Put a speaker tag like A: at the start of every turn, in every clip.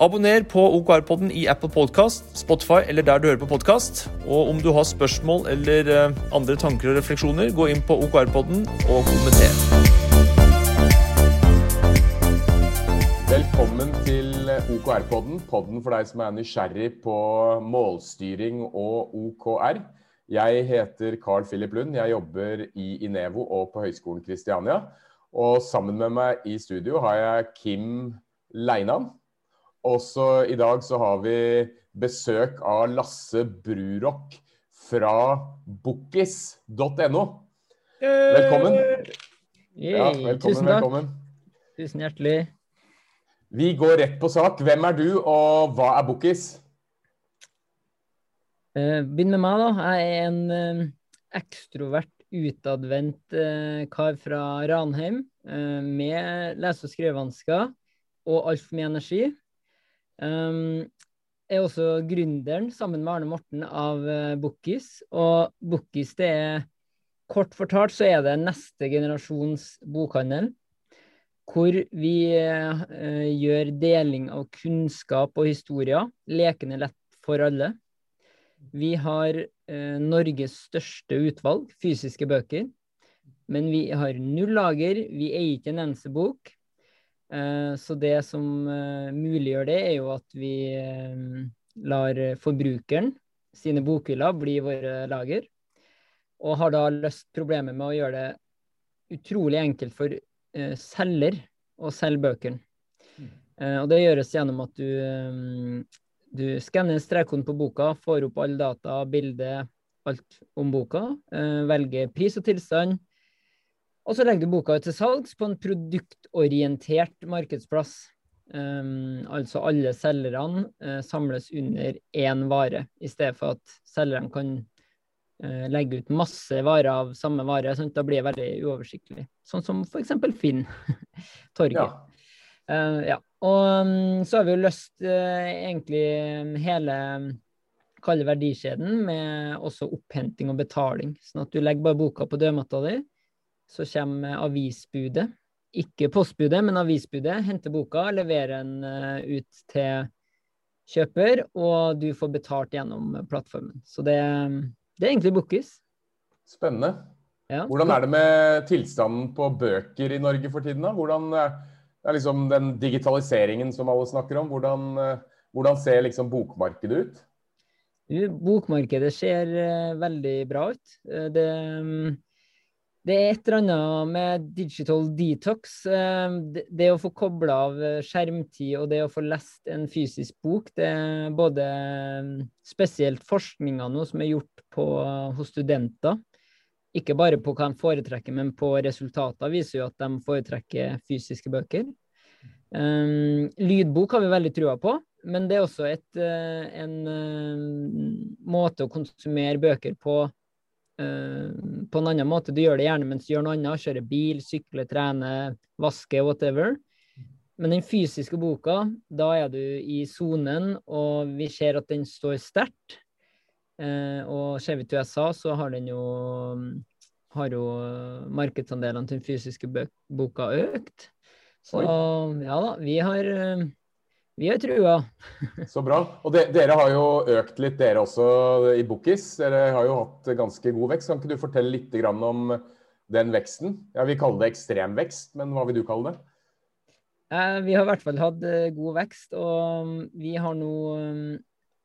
A: Abonner på OKR-podden i Apple Podcast, Spotify eller der du hører på podkast. Og om du har spørsmål eller eh, andre tanker og refleksjoner, gå inn på OKR-podden og kommenter.
B: Velkommen til OKR-podden, podden for deg som er nysgjerrig på målstyring og OKR. Jeg heter Carl Philip Lund, jeg jobber i Inevo og på Høgskolen Kristiania. Og sammen med meg i studio har jeg Kim Leinan. Også i dag så har vi besøk av Lasse Brurok fra bokkis.no. Velkommen. Ja, velkommen,
C: Tusen takk.
B: velkommen.
C: Tusen hjertelig.
B: Vi går rett på sak. Hvem er du, og hva er Bookis?
C: Eh, Begynn med meg, da. Jeg er en eh, ekstrovert, utadvendt eh, kar fra Ranheim med lese- og skrivevansker og altfor mye energi. Um, er også gründeren, sammen med Arne Morten, av uh, Bookis. Og Bookis, det er Kort fortalt så er det neste generasjons bokhandel. Hvor vi eh, gjør deling av kunnskap og historier lekende lett for alle. Vi har eh, Norges største utvalg fysiske bøker. Men vi har null lager, vi eier ikke en eneste bok. Eh, så det som eh, muliggjør det, er jo at vi eh, lar forbrukeren sine bokhyller bli våre lager. Og har da løst problemet med å gjøre det utrolig enkelt for selger å selge bøkene. Eh, og det gjøres gjennom at du, du skanner strekkoden på boka, får opp alle data, bilde, alt om boka, velger pris og tilstand, og så legger du boka ut til salgs på en produktorientert markedsplass. Um, altså alle selgerne uh, samles under én vare, i stedet for at selgerne kan uh, legge ut masse varer av samme vare. Sånn, da blir det veldig uoversiktlig. Sånn som f.eks. Finn. Torget.
B: Ja.
C: Uh, ja. Og um, så har vi jo løst egentlig hele kalde verdikjeden med også opphenting og betaling. Sånn at du legger bare boka på dørmatta di så kommer avisbudet. Ikke postbudet, men avisbudet. Henter boka, leverer den uh, ut til kjøper, og du får betalt gjennom plattformen. Så det, det er egentlig Bookis.
B: Spennende.
C: Ja.
B: Hvordan er det med tilstanden på bøker i Norge for tiden? da? Hvordan eh, er liksom den digitaliseringen som alle snakker om? Hvordan, eh, hvordan ser liksom bokmarkedet ut?
C: Bokmarkedet ser veldig bra ut. Det um, det er et eller annet med digital detox. Det, det å få kobla av skjermtid og det å få lest en fysisk bok, det er både spesielt forskninga nå som er gjort på, hos studenter, ikke bare på hva de foretrekker, men på resultater, viser jo at de foretrekker fysiske bøker. Lydbok har vi veldig trua på, men det er også et, en måte å konsumere bøker på på en annen måte. Du gjør det gjerne mens du gjør noe annet. Kjører bil, sykler, trener, vasker, whatever. Men den fysiske boka, da er du i sonen, og vi ser at den står sterkt. Eh, og ser vi til USA, så har den jo har jo markedsandelene til den fysiske boka økt. Så ja da, vi har vi har trua.
B: Så bra. Og de, dere har jo økt litt, dere også, i Bookis. Dere har jo hatt ganske god vekst. Kan ikke du fortelle litt om den veksten? Ja, Vi kaller det ekstrem vekst, men hva vil du kalle det?
C: Eh, vi har i hvert fall hatt god vekst, og vi har nå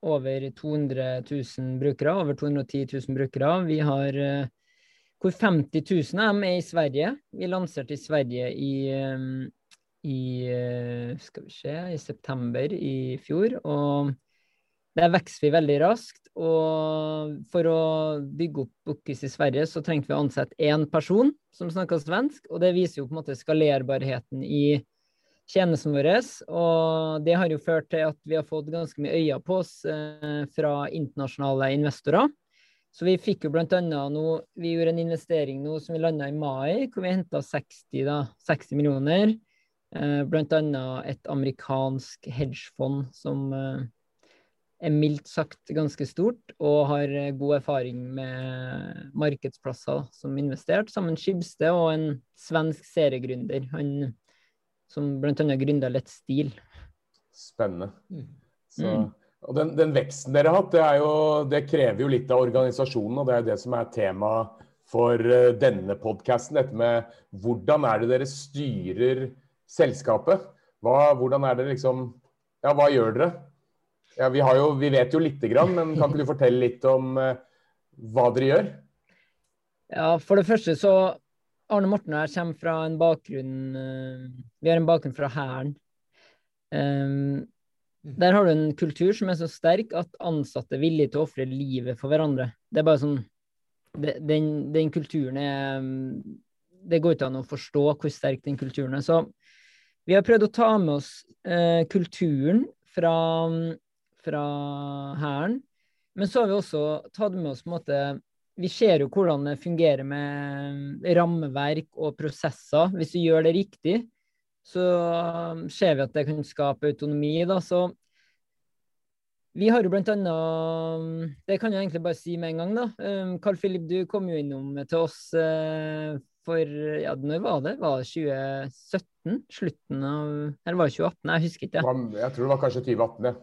C: over 200 000 brukere. Over 210 000 brukere. Vi har hvor 50 000 av dem er i Sverige. Vi lanserte i Sverige i i skal vi se, i september i fjor. Og der vokser vi veldig raskt. Og for å bygge opp Bookis i Sverige, så trengte vi å ansette én person som snakka svensk. Og det viser jo på en måte skalerbarheten i tjenesten vår. Og det har jo ført til at vi har fått ganske mye øyne på oss eh, fra internasjonale investorer. Så vi fikk jo blant annet nå Vi gjorde en investering nå som vi landa i mai, hvor vi henta 60, 60 millioner. Eh, blant annet et amerikansk hedgefond som eh, er mildt sagt ganske stort, og har eh, god erfaring med markedsplasser som investert, sammen med Skibsted og en svensk seriegründer, han som bl.a. gründa Lett Stil.
B: Spennende. Mm. Så, mm. og den, den, veksten dere har hatt, det, jo, det, krever jo litt av organisasjonen, og det er jo det som er tema for denne podkasten. Dette med hvordan er det dere styrer selskapet? Hva, hvordan er det liksom Ja, hva gjør dere? Ja, vi, jo, vi, vet jo lite grann, men kan ikke du fortelle litt om uh, hva dere gjør?
C: Ja, For det første så Arne Morten og jeg kommer fra en bakgrunn uh, Vi har en bakgrunn fra Hæren. Um, der har du en kultur som er så sterk at ansatte er villige til å ofre livet for hverandre. Det er bare sånn det, den, den, kulturen er Det går ikke an å forstå hvor sterk den kulturen er. Så vi har prøvd å ta med oss eh, kulturen fra fra Hæren. Men så har vi også tatt med oss på en måte Vi ser jo hvordan det fungerer med rammeverk og prosesser. Hvis du gjør det riktig, så ser vi at det kan skape autonomi. Da. Så vi har jo blant annet Det kan jeg egentlig bare si med en gang, da. Um, Carl Philip, du kom jo innom til oss uh, for Ja, når var det? Var det 2017? Slutten av Eller var det 2018? Jeg husker ikke.
B: Jeg tror det var kanskje 2018, ja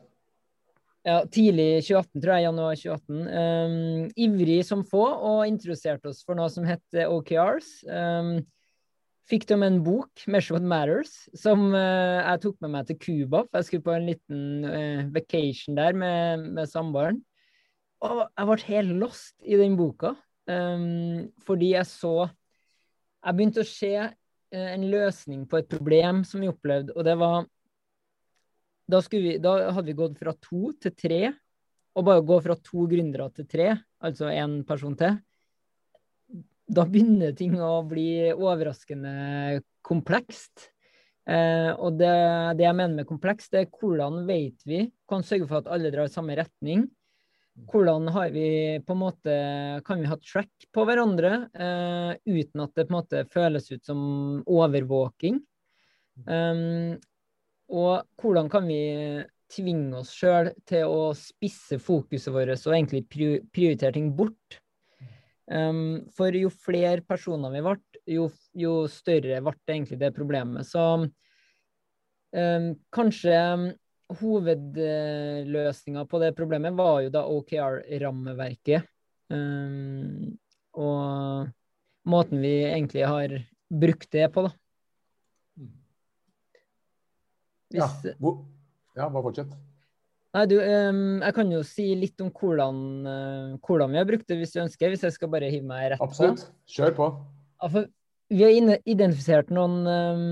C: ja, tidlig 2018, tror jeg. Januar 2018. Um, ivrig som få, og introduserte oss for noe som het OKRs. Um, fikk de en bok, 'Measure What Matters', som uh, jeg tok med meg til Cuba. For jeg skulle på en liten uh, vacation der med, med samboeren. Og jeg ble helt lost i den boka, um, fordi jeg så Jeg begynte å se uh, en løsning på et problem som vi opplevde, og det var da, vi, da, hadde vi gått fra to til tre, og bare gå fra to gründere til tre, altså én person til, da begynner ting å bli overraskende komplekst. Eh, og det, det, jeg mener med komplekst, det er hvordan vet vi, kan sørge for at alle drar i samme retning. Hvordan har vi på en måte, kan vi ha track på hverandre eh, uten at det på en måte føles ut som overvåking? Um, og hvordan kan vi tvinge oss sjøl til å spisse fokuset vårt og egentlig prioritere ting bort? Um, for jo flere personer vi ble, jo, jo, større ble egentlig det problemet. Så um, kanskje hovedløsninga på det problemet var jo da OKR-rammeverket. Um, og måten vi egentlig har brukt det på, da.
B: Hvis... Ja, hvor... ja, bare fortsett.
C: Nei, du, um, jeg kan jo si litt om hvordan, uh, hvordan, vi har brukt det, hvis du ønsker. Hvis jeg skal bare hive meg rett
B: på. Absolutt. Kjør på.
C: Ja, for vi har identifisert noen um,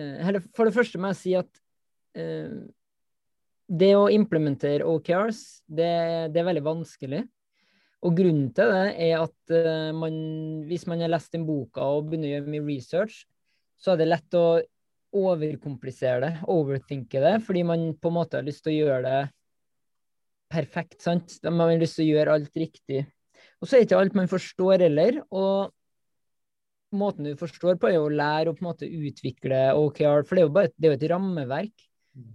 C: uh, For det første må jeg si at uh, det å implementere OKRs, det, det, er veldig vanskelig. Og grunnen til det er at man, hvis man har lest den boka og begynner å gjøre mye research, så er det lett å overkomplisere det, overthinke det, fordi man på en måte har lyst til å gjøre det perfekt. sant? Man har lyst til å gjøre alt riktig. Og så er det ikke alt man forstår heller. Og måten du forstår på, er å lære å på en måte utvikle OKR, for det er jo bare det er jo et rammeverk.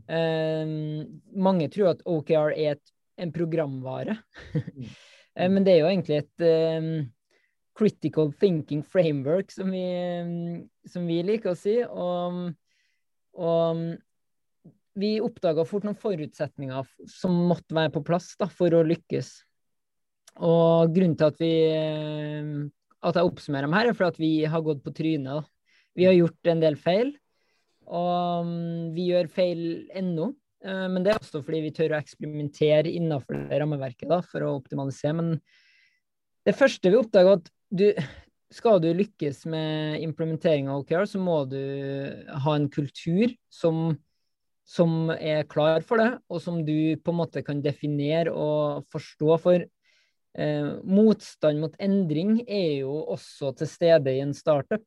C: Um, mange tror at OKR er et, en programvare, mm. Eh, men det er jo egentlig et um, critical thinking framework, som vi, som vi liker å si. Og og vi oppdaga fort noen forutsetninger som måtte være på plass da, for å lykkes. Og grunnen til at vi at jeg oppsummerer dem her, er fordi at vi har gått på trynet. Vi har gjort en del feil, og mm, vi gjør feil ennå. Eh, men det er også fordi vi tør å eksperimentere innenfor det rammeverket da, for å optimalisere. Men det første vi oppdaga, at du, skal du lykkes med implementering av OKR, så må du ha en kultur som, som, er klar for det, og som du på en måte kan definere og forstå. For eh, motstand mot endring er jo også til stede i en startup.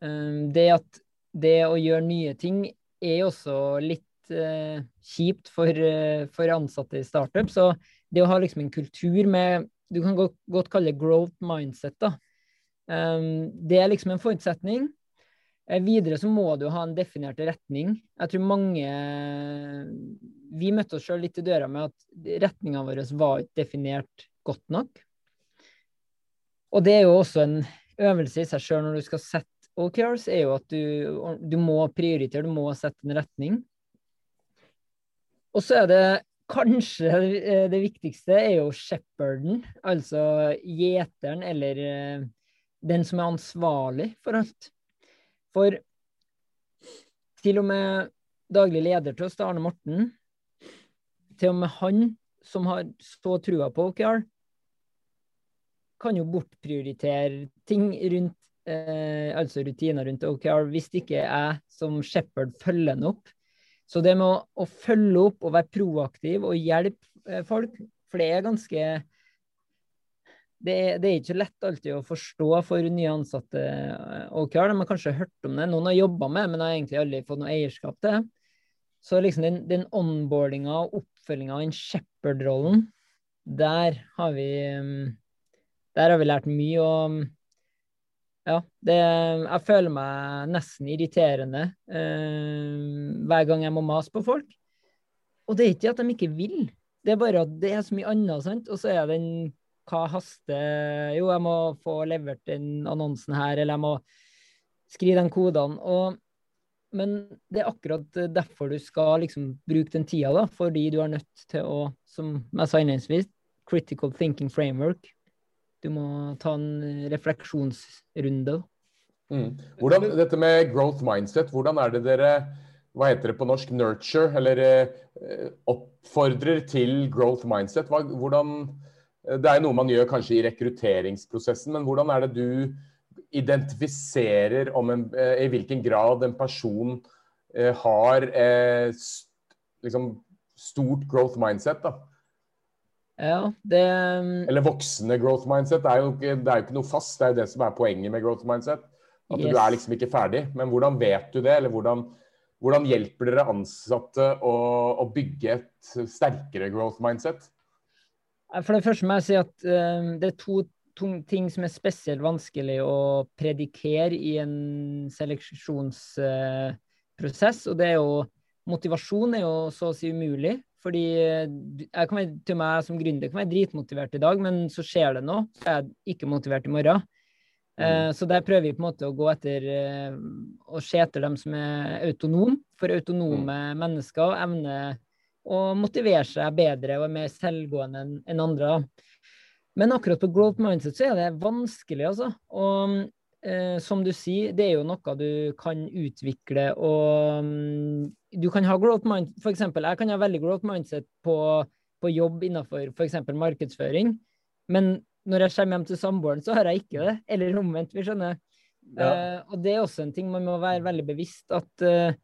C: Eh, det at det å gjøre nye ting er jo også litt eh, kjipt for, eh, for, ansatte i startup. Så det å ha liksom en kultur med du kan godt, godt kalle det growth mindset. da. Um, det er liksom en forutsetning. Eh, videre så må du ha en definert retning. Jeg tror mange Vi møtte oss sjøl litt i døra med at retninga vår var ikke definert godt nok. Og det er jo også en øvelse i seg sjøl når du skal sette OKRs, er jo at du, du må prioritere, du må sette en retning. Og så er det kanskje det viktigste er jo shepherden, altså gjeteren eller eh, den som er ansvarlig for alt. For til og med daglig leder til oss, Arne Morten, til og med han som har så trua på OKR, kan jo bortprioritere ting rundt eh, altså rutiner rundt OKR hvis det ikke er som shepherd følger den opp. Så det med å, å, følge opp og være proaktiv og hjelpe eh, folk, for det er ganske det er, det er, ikke lett alltid å forstå for nye ansatte OKR. De har kanskje hørt om det, noen har jobba med men har egentlig aldri fått noe eierskap til. Så liksom den, den onboardinga og oppfølginga av den shepherd-rollen, der har vi mm, Der har vi lært mye. Og ja, det, jeg føler meg nesten irriterende eh, hver gang jeg må mase på folk. Og det er ikke at de ikke vil, det er bare at det er så mye annet, sant. Og så er den hva haster Jo, jeg må få levert den annonsen her, eller jeg må skrive de kodene. Og, men det er akkurat derfor du skal liksom bruke den tida, da, fordi du er nødt til å, som jeg sa innledningsvis, critical thinking framework. Du må ta en refleksjonsrunde.
B: Mm. Hvordan, dette med growth mindset, hvordan er det dere hva heter det på norsk, nurture, eller eh, oppfordrer til growth mindset? Hva, hvordan, det er noe man gjør kanskje i rekrutteringsprosessen, men hvordan er det du identifiserer en, eh, i hvilken grad en person eh, har eh, liksom stort growth mindset? da?
C: Ja, det
B: Eller voksende growth mindset. Det er, jo ikke, det er jo ikke noe fast, det er jo det som er poenget med growth mindset. At yes. du er liksom ikke ferdig. Men hvordan vet du det, eller hvordan, hvordan hjelper dere ansatte å, å bygge et sterkere growth mindset?
C: For det første må jeg si at uh, det er to, to, ting som er spesielt vanskelig å predikere i en seleksjonsprosess. Uh, og det er jo Motivasjon er jo så å si umulig. Fordi eh, jeg kan være, til meg som gründer kan være dritmotivert i dag, men så skjer det noe, så er jeg ikke motivert i morgen. Mm. Uh, så der prøver vi på en måte å gå etter uh, å se etter dem som er autonome. For autonome mm. mennesker evner å motivere seg bedre og er mer selvgående enn andre. Men akkurat på growth mindset så er det vanskelig, altså. Og eh, som du sier, det er jo noe du kan utvikle og um, Du kan ha growth mindset eksempel, jeg kan ha veldig growth mindset på, på jobb innenfor f.eks. markedsføring. Men når jeg kommer hjem til samboeren, så har jeg ikke det. Eller omvendt, vi skjønner. Ja. Eh, og det er også en ting man må være veldig bevisst at eh,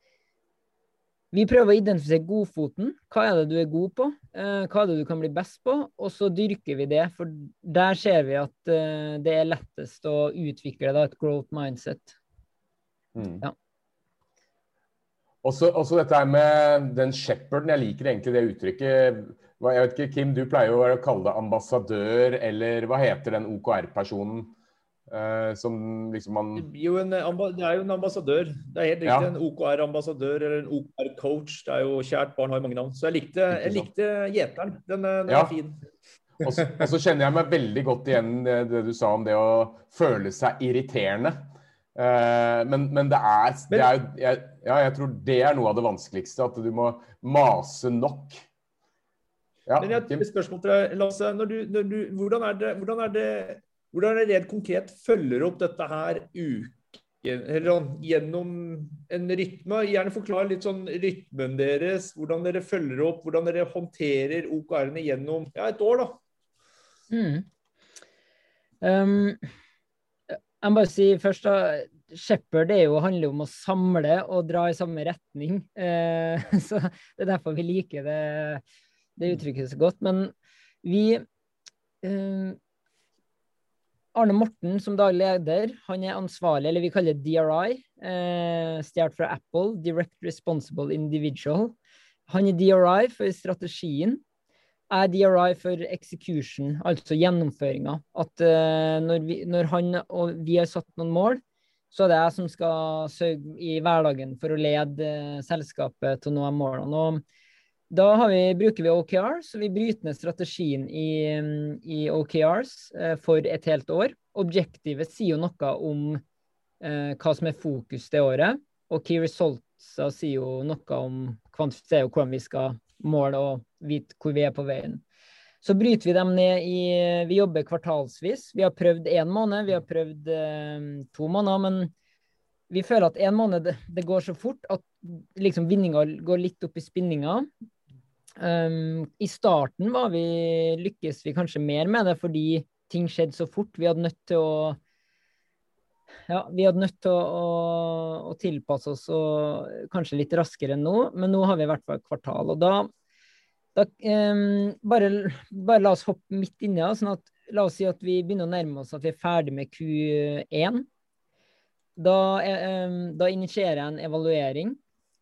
C: vi prøver å identifisere godfoten. Hva er det du er god på? Eh, hva er det du kan bli best på? Og så dyrker vi det, for der ser vi at eh, det er lettest å utvikle da, et growth mindset. Mm. Ja.
B: Også, også, dette her med den shepherden, jeg liker egentlig det uttrykket. Jeg vet ikke, Kim, du pleier jo å kalle det ambassadør, eller hva heter den OKR-personen? Uh, som liksom man
A: det, en, det er jo en ambassadør. Det er helt riktig. Ja. En OKR-ambassadør eller en OKR-coach. Det er jo Kjært barn har mange navn. Så jeg likte, jeg likte gjeteren. Den, den ja. er fin.
B: og, så, og så kjenner jeg meg veldig godt igjen det, det du sa om det å føle seg irriterende. Uh, men, men, det er, det er jeg, Ja, jeg tror det er noe av det vanskeligste. At du må mase nok.
A: Ja, men jeg har et spørsmål til deg, Lasse. Når du, når du, hvordan, er det, hvordan er det hvordan er det rent konkret følger opp dette her uke, eller sånn, gjennom en rytme? Gjerne forklar litt sånn rytmen deres, hvordan dere følger opp, hvordan dere håndterer OKR-ene gjennom ja, et år, da. Mm.
C: Um, jeg må bare si først da, Shepherd det jo, handler om å samle og dra i samme retning. Uh, så Det er derfor vi liker det, det uttrykket så godt. Men vi uh, Arne Morten som daglig leder, han er ansvarlig, eller vi kaller det DRI, eh, stjålet fra Apple, Direct Responsible Individual. Han er DRI for strategien. er DRI for execution, altså gjennomføringa. At eh, når, vi, når, han og vi har satt noen mål, så er det jeg som skal sørge i hverdagen for å lede eh, selskapet til å nå målene. Og da vi, bruker vi OKR, så vi bryter ned strategien i, i OKRs uh, for et helt år. Objektivet sier jo noe om hva som er fokus det året, og Key Results sier jo noe om hvordan vi skal måle og vite hvor vi er på veien. Så bryter vi dem ned i Vi jobber kvartalsvis. Vi har prøvd én måned, vi har prøvd eh, to måneder. Men vi føler at én måned det, går så fort at liksom vinninga går litt opp i spinninga. Um, I starten var vi, lykkes vi kanskje mer med det fordi ting skjedde så fort. Vi hadde nødt til å ja, vi hadde nødt til å, å, å, tilpasse oss og kanskje litt raskere enn nå, men nå har vi i hvert fall kvartal. Og da, da um, bare, bare, la oss hoppe midt inni. Sånn at, la oss si at vi begynner å nærme oss at vi er ferdig med Q1. Da, um, da initierer jeg en evaluering,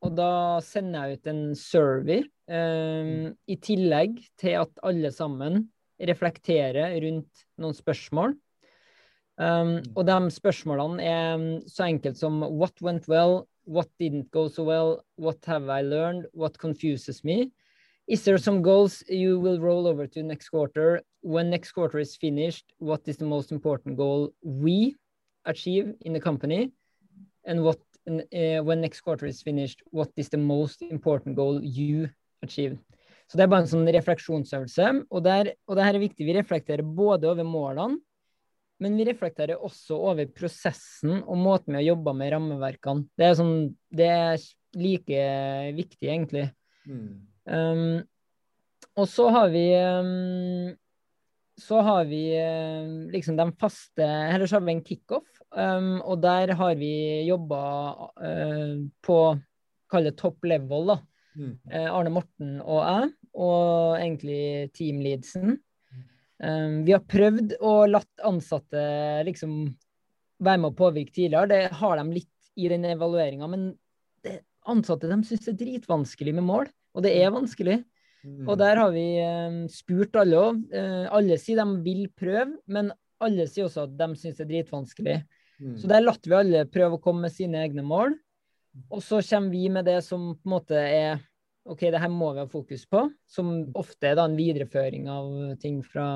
C: og da sender jeg ut en survey. Um, I tillegg til at alle sammen reflekterer rundt noen spørsmål. Um, mm. og de spørsmålene er um, så enkelt som what went well, what didn't go so well, what have I learned, what confuses me? Is there some goals you will roll over to next quarter? When next quarter is finished, what is the most important goal we achieve in the company? And what uh, when next quarter is finished, what is the most important goal you achieve? Så det er bare en sånn refleksjonsøvelse. Og, der, og det her er viktig. Vi reflekterer både over målene men vi reflekterer også over prosessen og måten vi har jobba med rammeverkene. Det er, sånn, det er like viktig, egentlig. Mm. Um, og så har vi um, så har vi um, liksom de faste Eller så har vi en kickoff, um, og der har vi jobba uh, på Kall det top level, da. Mm. Uh, Arne Morten og jeg, og egentlig teamleadsen. Um, vi har prøvd å latt ansatte liksom være med å påvirke tidligere. Det har de litt i den evalueringa, men det, ansatte de syns det er dritvanskelig med mål, og det er vanskelig. Mm. Og der har vi um, spurt alle òg. Uh, eh, alle sier de vil prøve, men alle sier også at de syns det er dritvanskelig. Mm. Så der latt vi alle prøve å komme med sine egne mål. Og så kommer vi med det som på en måte er OK, det her må vi ha fokus på, som ofte er da en videreføring av ting fra,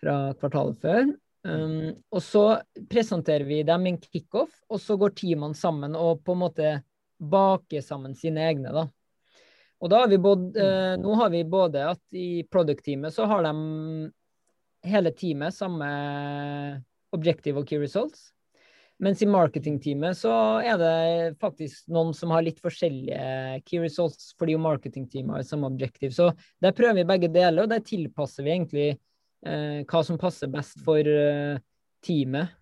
C: fra kvartalet før. Um, og så presenterer vi dem en kickoff, og så går teamene sammen og på en måte baker sammen sine egne, da. Og da har vi både, uh, nå har vi både at i product-teamet så har de hele teamet samme objective og key results. Mens i marketingteamet så er det faktisk noen som har litt forskjellige key results, fordi jo marketingteamet har samme objektiv. Så der prøver vi begge deler, og der tilpasser vi egentlig eh, hva som passer best for eh, teamet.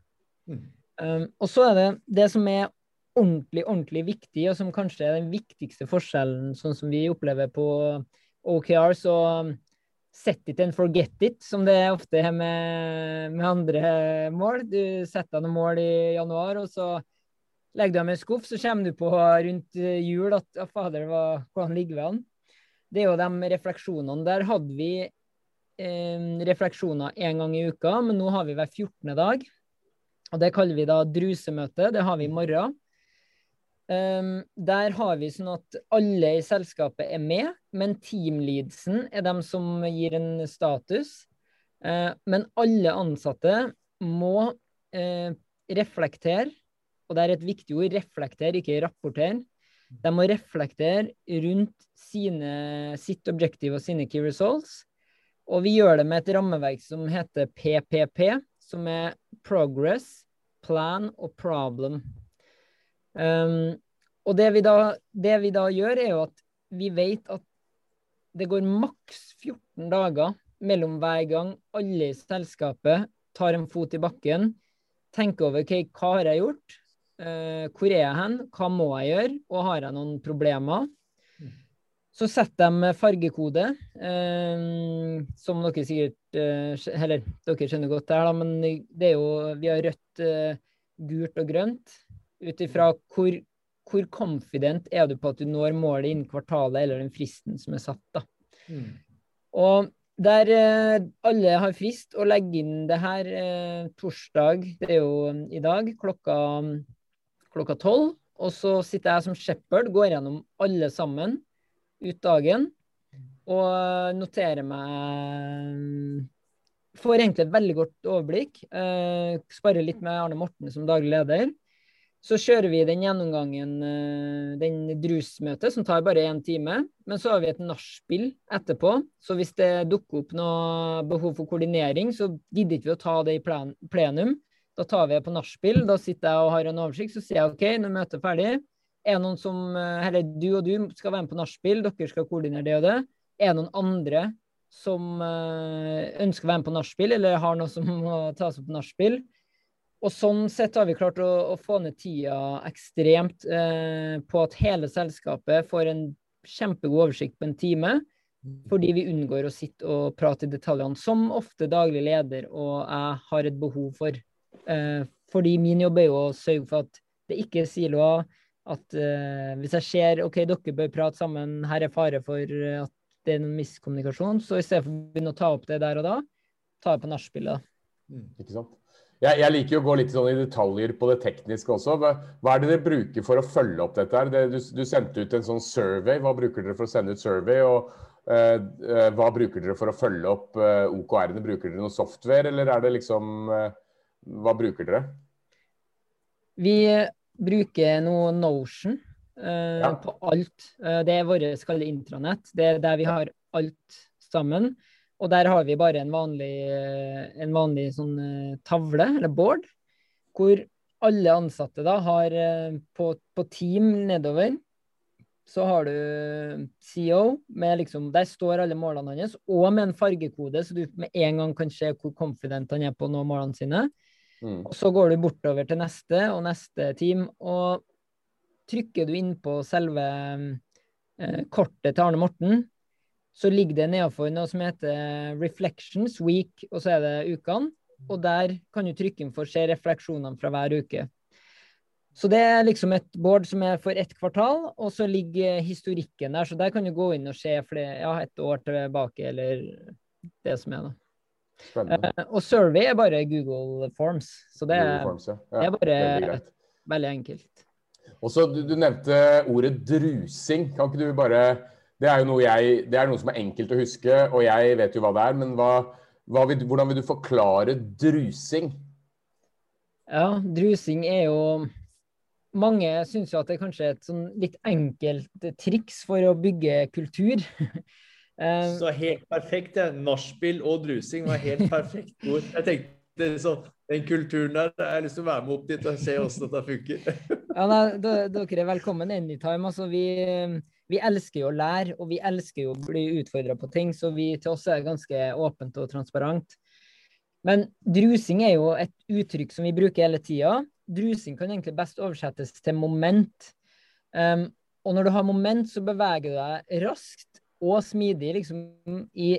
C: Mm. Um, og så er det det som er ordentlig, ordentlig viktig, og som kanskje er den viktigste forskjellen, sånn som vi opplever på OKR. Så set it and forget it, som det ofte er med, med andre mål. Du setter noen mål i januar, og så legger du dem i en skuff, så kommer du på rundt jul at ja, fader, hva, hvordan ligger vi an? Det er jo de refleksjonene. Der hadde vi eh, refleksjoner én gang i uka, men nå har vi hver 14. dag. Og det kaller vi da drusemøte. Det har vi i morgen. Um, der har vi sånn at alle i selskapet er med, men teamleadsen er dem som gir en status. Eh, men alle ansatte må eh, reflektere, og det er et viktig ord, reflektere, ikke rapportere. De må reflektere rundt sine, sitt objektiv og sine key results. Og vi gjør det med et rammeverk som heter PPP, som er Progress, Plan og Problem. Um, og det vi, da, det vi, da, gjør, er jo at vi vet at det går maks 14 dager mellom hver gang alle i selskapet tar en fot i bakken, tenker over okay, hva har jeg gjort, uh, hvor er jeg hen, hva må jeg gjøre, og har jeg noen problemer. Mm. Så setter de fargekode, uh, som dere sikkert uh, Eller dere skjønner godt det her, da, men det er jo Vi har rødt, gult og grønt ut ifra hvor, hvor confident er du på at du når målet innen kvartalet eller den fristen som er satt. da. Mm. Og der eh, alle har frist å legge inn det her eh, torsdag, det er jo um, i dag, klokka klokka tolv. Og så sitter jeg som shepherd, går gjennom alle sammen ut dagen. Og noterer meg Får egentlig et veldig godt overblikk. Eh, sparer litt med Arne Morten som daglig leder. Så kjører vi den gjennomgangen, eh, den drusmøtet, som tar bare én time. Men så har vi et nachspiel etterpå. Så hvis det dukker opp noe behov for koordinering, så gidder ikke vi å ta det i plenum. Da tar vi det på nachspiel. Da sitter jeg og har en oversikt, så sier jeg OK, møtet er ferdig. Er det noen som eh, Eller du og du skal være med på nachspiel, dere skal koordinere det og det. Er det noen andre som eh, ønsker å være med på nachspiel, eller har noe som må tas opp på nachspiel? Og sånn sett har vi klart å, å få ned tida ekstremt eh, på at hele selskapet får en kjempegod oversikt på en time. Fordi vi unngår å sitte og prate i detaljene, som ofte daglig leder og jeg har et behov for. Eh, fordi min jobb er jo å sørge for at det ikke er siloer. At eh, hvis jeg ser OK, dere bør prate sammen, her er fare for at det er noen miskommunikasjon, så i stedet for å begynne å ta opp det der og da, ta det på nachspielet.
B: Mm, ikke sant. Jeg, jeg, liker jo å gå litt sånn i detaljer på det tekniske også. Hva, hva er det dere bruker for å følge opp dette? her? Det, du, du, sendte ut en sånn survey. Hva bruker dere for å sende ut survey? Og uh, hva bruker dere for å følge opp uh, OKR-ene? Bruker dere noe software, eller er det liksom uh, Hva bruker dere?
C: Vi bruker noe Notion ja. på alt. det er vårt intranett. Det er der vi har alt sammen. Og der har vi bare en vanlig, en vanlig sånn eh, tavle, eller board, hvor alle ansatte da har eh, på, på team nedover så har du CEO med liksom Der står alle målene hans, og med en fargekode, så du med en gang kan se hvor confident han er på å nå målene sine. Mm. Og så går du bortover til neste og neste team, og trykker du inn på selve eh, kortet til Arne Morten, så ligger det nedenfor noe som heter Reflections Week, og så er det ukene. Og der kan du trykke inn for å se refleksjonene fra hver uke. Så det er liksom et board som er for ett kvartal, og så ligger historikken der. Så der kan du gå inn og se flere, ja, et år tilbake, eller det som er, da. Uh, og survey er bare Google Forms. Så det, Forms, ja. Ja, det er bare veldig, veldig enkelt.
B: Og så du, du nevnte ordet drusing. Kan ikke du bare det er jo noe, jeg, det er noe som er enkelt å huske, og jeg vet jo hva det er. Men hva, hva vil, hvordan vil du forklare drusing?
C: Ja, drusing er jo Mange syns jo at det er kanskje et sånn litt enkelt triks for å bygge kultur.
A: Eh, Så helt perfekt. Ja. Nachspiel og drusing var helt perfekt ord. Jeg tenkte sånn den kulturen der, jeg har lyst til å være med opp dit og se hvordan dette funker.
C: ja, nei, Dere er velkommen anytime. Altså, vi, vi elsker jo å lære, og vi elsker jo å bli utfordra på ting, så vi til oss er ganske åpent og transparent. Men drusing er jo et uttrykk som vi bruker hele tida. Drusing kan egentlig best oversettes til moment. Um, og når du har moment, så beveger du deg raskt og smidig liksom, i,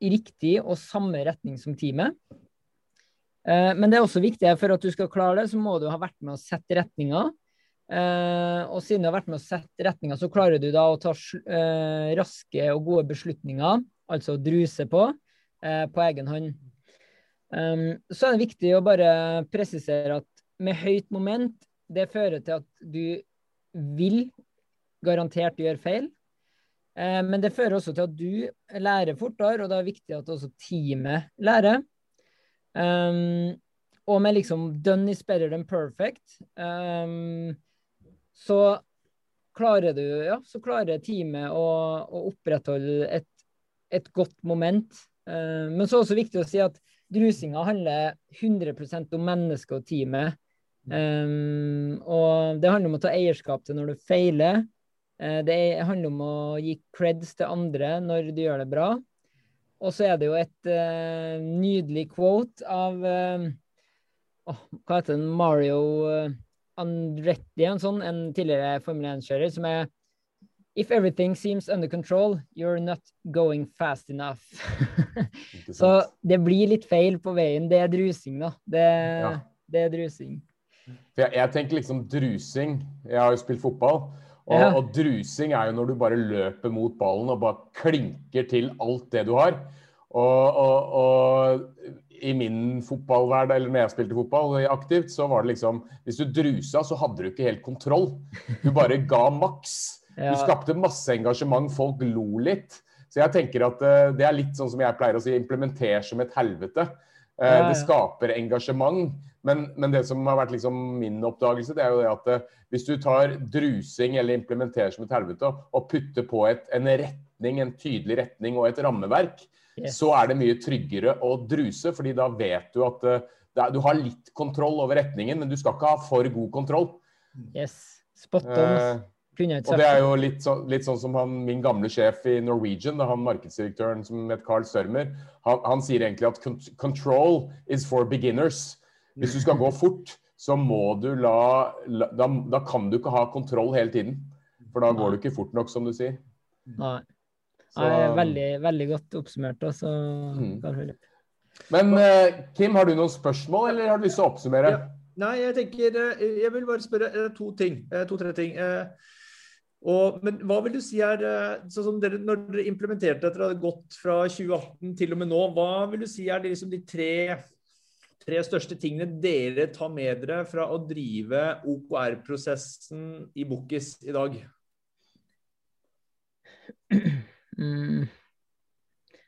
C: i riktig og samme retning som teamet. Uh, men det er også viktig for at du skal klare det, så må du ha vært med å sette retninga. Uh, og siden du har vært med å sette retninga, så klarer du da å ta uh, raske og gode beslutninger, altså druse på, uh, på egen hånd. Um, så er det viktig å bare presisere at med høyt moment, det fører til at du vil garantert gjøre feil. men det fører også til at du lærer fortere, og det er viktig at også teamet lærer. Um, og med liksom 'done is better than perfect'. Um, så klarer du, ja, så klarer teamet å, å opprettholde et, et, godt moment. Uh, men så er det også viktig å si at drusinga handler 100% om mennesket og teamet. Um, og det handler om å ta eierskap til når du feiler. Uh, det handler om å gi creds til andre når du gjør det bra. Og så er det jo et uh, nydelig quote av oh, Hva heter den? Mario Andretti, en sånn, en tidligere Formel 1-kjører, som er If everything seems under control, you're not going fast enough. så det blir litt feil på veien. Det er drusing, da. Det, ja. det er drusing.
B: Jeg, jeg, tenker liksom drusing Jeg har jo spilt fotball. Og, ja. og, drusing er jo når du bare løper mot ballen og bare klinker til alt det du har. Og, og, og i min fotballhverdag, eller når jeg spilte fotball aktivt, så var det liksom Hvis du drusa, så hadde du ikke helt kontroll. Du bare ga maks. Du skapte masse engasjement, folk lo litt. Så jeg tenker at uh, det er litt sånn som jeg pleier å si, implementer som et helvete. Ja. Det skaper engasjement. Men, men, det som har vært liksom min oppdagelse, det er jo det at uh, hvis du tar drusing eller implementerer som et helvete og putter på et, en retning, en tydelig retning og et rammeverk, yes. så er det mye tryggere å druse, fordi da vet du at uh, du har litt kontroll over retningen, men du skal ikke ha for god kontroll.
C: Yes. Spot on. Uh,
B: og det er jo litt, så, litt sånn som han, min gamle sjef i Norwegian, han markedsdirektøren som het Carl Størmer, han, han, sier egentlig at 'control is for beginners'. Hvis du skal gå fort, så må du la, la da, da, kan du ikke ha kontroll hele tiden. For da går du ikke fort nok, som du sier.
C: Nei. Nei, veldig, veldig godt oppsummert. Også, mm.
B: Men uh, Kim, har du noen spørsmål, eller har du lyst til å oppsummere? Ja.
A: Nei, jeg tenker eh, Jeg vil bare spørre eh, to ting. To-tre ting. Og, men hva vil du si er sånn som dere, Når dere implementerte dette, å hadde gått fra 2018 til og med nå, hva vil du si er de, liksom de tre, tre største tingene dere tar med dere fra å drive OKR-prosessen i Bookis i dag?
C: Mm.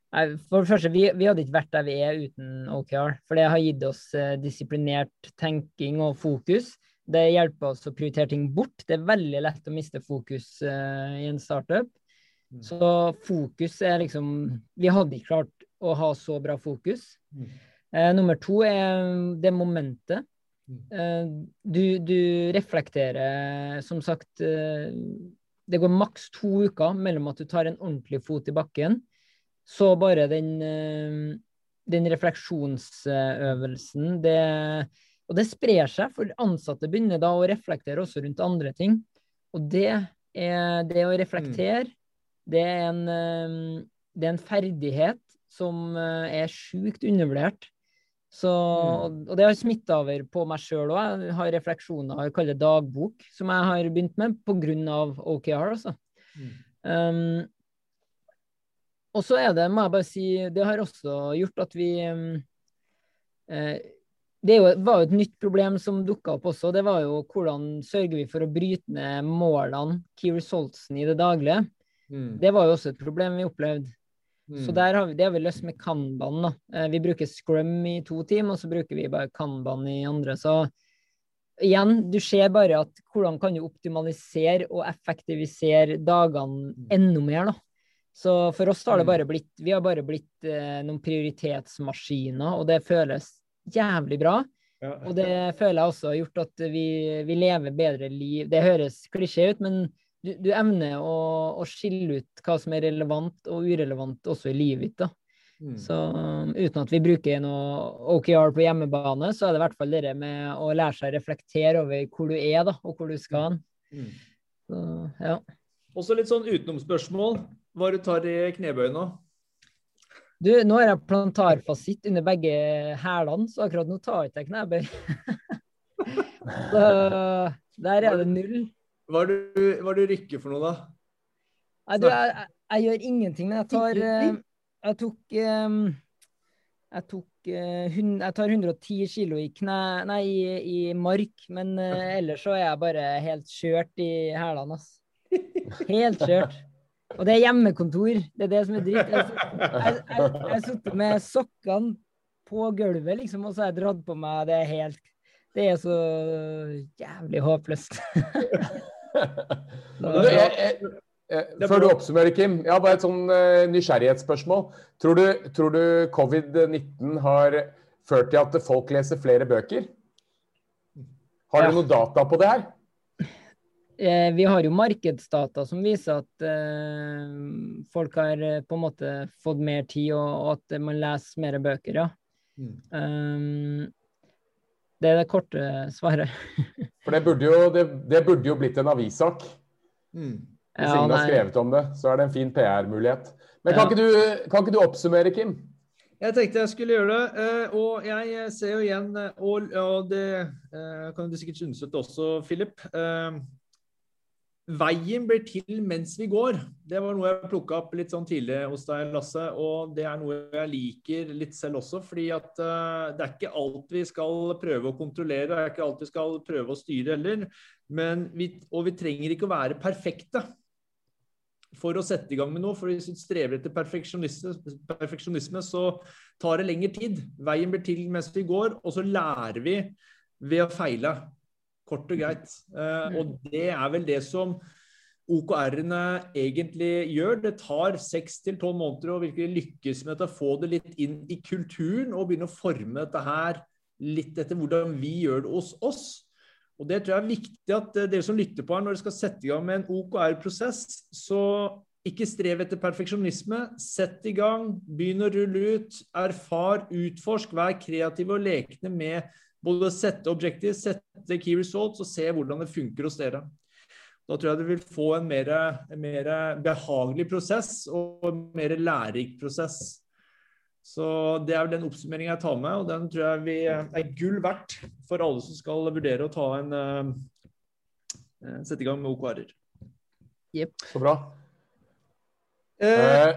C: Nei, for det første, vi, vi, hadde ikke vært der vi er uten OKR. For det har gitt oss eh, disiplinert tenking og fokus. Det hjelper oss å prioritere ting bort. Det er veldig lett å miste fokus eh, i en startup. Mm. Så fokus er liksom Vi hadde ikke klart å ha så bra fokus. Mm. Eh, nummer to er det momentet. Mm. Eh, du, du, reflekterer, som sagt det går maks to uker mellom at du tar en ordentlig fot i bakken, så bare den, eh, den refleksjonsøvelsen det, Og det sprer seg, for ansatte begynner da å reflektere også rundt andre ting. Og det, er, det å reflektere, det, er en, eh, det er en ferdighet som eh, er sjukt undervurdert. Så, mm. og det har smitta over på meg sjøl òg. Jeg har refleksjoner, jeg kaller dagbok, som jeg har begynt med pga. OKR. Altså. Mm. Um, og så er det, må jeg bare si, det har også gjort at vi um, eh, Det jo, var jo et nytt problem som dukka opp også. Det var jo hvordan sørger vi for å bryte ned målene, key resultsen, i det daglige. Mm. Det var jo også et problem vi opplevde. Mm. Så der har vi, det har vi løst med Kanban. Da. Eh, vi bruker Scrum i to team, og så bruker vi bare Kanban i andre. Så igjen, du ser bare at hvordan kan du optimalisere og effektivisere dagene mm. enda mer, da. Så for oss har det mm. bare blitt Vi har bare blitt eh, noen prioritetsmaskiner, og det føles jævlig bra. Ja. Og det føler jeg også har gjort at vi, vi lever bedre liv. Det høres klisjé ut, men du, du evner å, å, skille ut hva som er relevant og urelevant også i livet ditt. da. Mm. Så um, uten at vi bruker noe OKR på hjemmebane, så er det i hvert fall det med å lære seg å reflektere over hvor du er da, og hvor du skal. Mm. Så, ja.
A: Også litt sånn utenomspørsmål. Hva du tar i knebøy nå?
C: Du, nå har jeg plantarfasitt under begge hælene, så akkurat nå tar jeg ikke knebøy. så der er det null.
A: Hva er det du, du rykker for noe, da?
C: Nei, du, jeg, jeg, jeg, gjør ingenting, men jeg tar eh, Jeg tok eh, Jeg tok eh, Jeg tar 110 kilo i kne... Nei, i, i mark, men ellers så er jeg bare helt kjørt i hælene, ass. Helt kjørt. Og det er hjemmekontor. Det er det som er dritt. Jeg har sittet med sokkene på gulvet, liksom, og så har jeg dratt på meg Det er helt Det er så jævlig håpløst.
B: Før du oppsummerer, Kim, jeg har bare et sånn uh, nysgjerrighetsspørsmål. Tror du, tror du covid-19 har ført til at folk leser flere bøker? Har ja. du noe data på det her?
C: Eh, vi har jo markedsdata som viser at eh, folk har eh, på en måte fått mer tid, og, og at man leser mer bøker, ja. Mm. Um, det er det korte svaret.
B: For det burde jo, det, det burde jo blitt en avissak. Mm. Hvis ja, ingen har skrevet om det, så er det en fin PR-mulighet. Men kan, ja. ikke du, kan, ikke du, oppsummere, Kim?
A: Jeg tenkte jeg skulle gjøre det. Eh, og jeg ser jo igjen eh, Og, og det eh, kan du sikkert synes ut også, Philip. Veien blir til mens vi går. Det var noe jeg plukka opp litt sånn tidlig hos deg, Lasse. Og det er noe jeg liker litt selv også. fordi at uh, det er ikke alt vi skal prøve å kontrollere, det er ikke alt vi skal prøve å styre heller. Vi, og vi trenger ikke å være perfekte for å sette i gang med noe. For hvis vi strever etter perfeksjonisme, så tar det lengre tid. Veien blir til mens vi går, og så lærer vi ved å feile. Kort og greit. Uh, og det er vel det som OKR-ene egentlig gjør. Det tar seks til tolv måneder å virkelig lykkes med å få det litt inn i kulturen og begynne å forme dette her litt etter hvordan vi gjør det hos oss. Og Det tror jeg er viktig at eh, dere som lytter på her, når dere skal sette i gang med en OKR-prosess, så ikke strev etter perfeksjonisme. Sett i gang, begynn å rulle ut. Erfar, utforsk, vær kreativ og lekne med både sette objektiv, sette key results og se hvordan det funker hos dere. Da tror jeg du vil få en mer, en mer behagelig prosess og en mer lærerik prosess. Så Det er vel den oppsummeringen jeg tar med, og den tror jeg vi er gull verdt for alle som skal vurdere å ta en uh, sette i gang med OKR-er.
C: Yep.
B: Så bra.
A: Eh,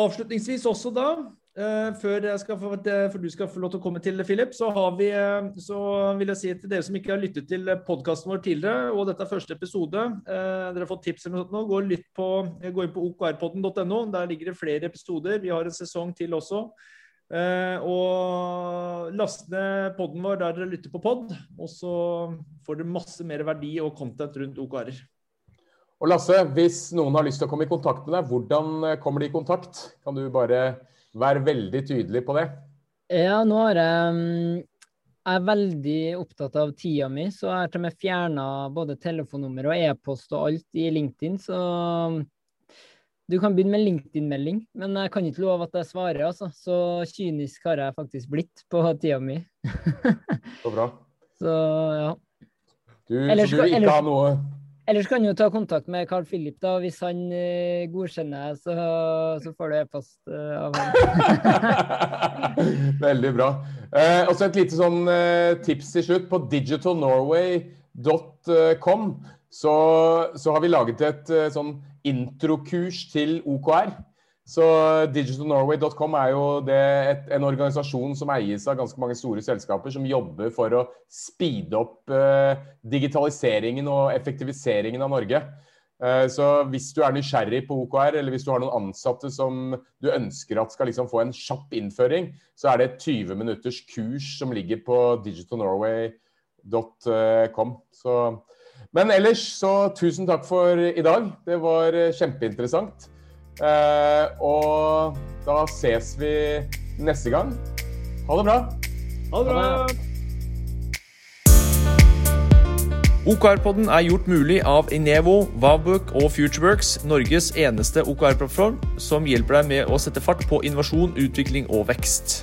A: avslutningsvis også da, Uh, før, få, før, du skal få lov til å komme til, Philip, så, vi, uh, så, vil jeg si til dere som ikke har lyttet til podkasten vår tidligere, og dette er første episode, dere har fått tips eller noe sånt nå, gå, på, gå inn på okrpodden.no. Der ligger det flere episoder. Vi har en sesong til også. og last ned podden vår der dere lytter på pod, og så får dere masse mer verdi og content rundt OKR-er.
B: Og Lasse, hvis noen har lyst til å komme i kontakt med deg, hvordan kommer de i kontakt? Kan du bare være veldig tydelig på det.
C: Ja, nå har jeg mm, jeg er veldig opptatt av tida mi, så jeg har til og med fjerna både telefonnummer og e-post og alt i LinkedIn. Så mm, du kan begynne med LinkedIn-melding, men jeg kan ikke love at jeg svarer. altså. Så kynisk har jeg faktisk blitt på tida mi.
B: så bra.
C: Så ja.
B: Du, ellers, så du vil ikke ha noe
C: Ellers kan du ta kontakt med Carl Philip, da. Hvis han uh, godkjenner, så, så får du e-post uh, av ham.
B: Veldig bra. Uh, også et lite sånn tips til slutt. På digitalnorway.com så, så, har vi laget et sånn introkurs til OKR. Så digitalnorway.com er jo det et, en organisasjon som eies av ganske mange store selskaper, som jobber for å speede opp eh, digitaliseringen og effektiviseringen av Norge. Eh, så hvis du er nysgjerrig på OKR, eller hvis du har noen ansatte som du ønsker at skal liksom få en kjapp innføring, så er det et 20 minutters kurs som ligger på digitalnorway.com. Men ellers så tusen takk for i dag. Det var eh, kjempeinteressant. Eh, og da ses vi neste gang. Ha det bra.
A: Ha det bra. OKR-podden er gjort mulig av Inevo, Vavbook og Futureworks, Norges eneste OKR-plattform som hjelper deg med å sette fart på innovasjon, utvikling og vekst.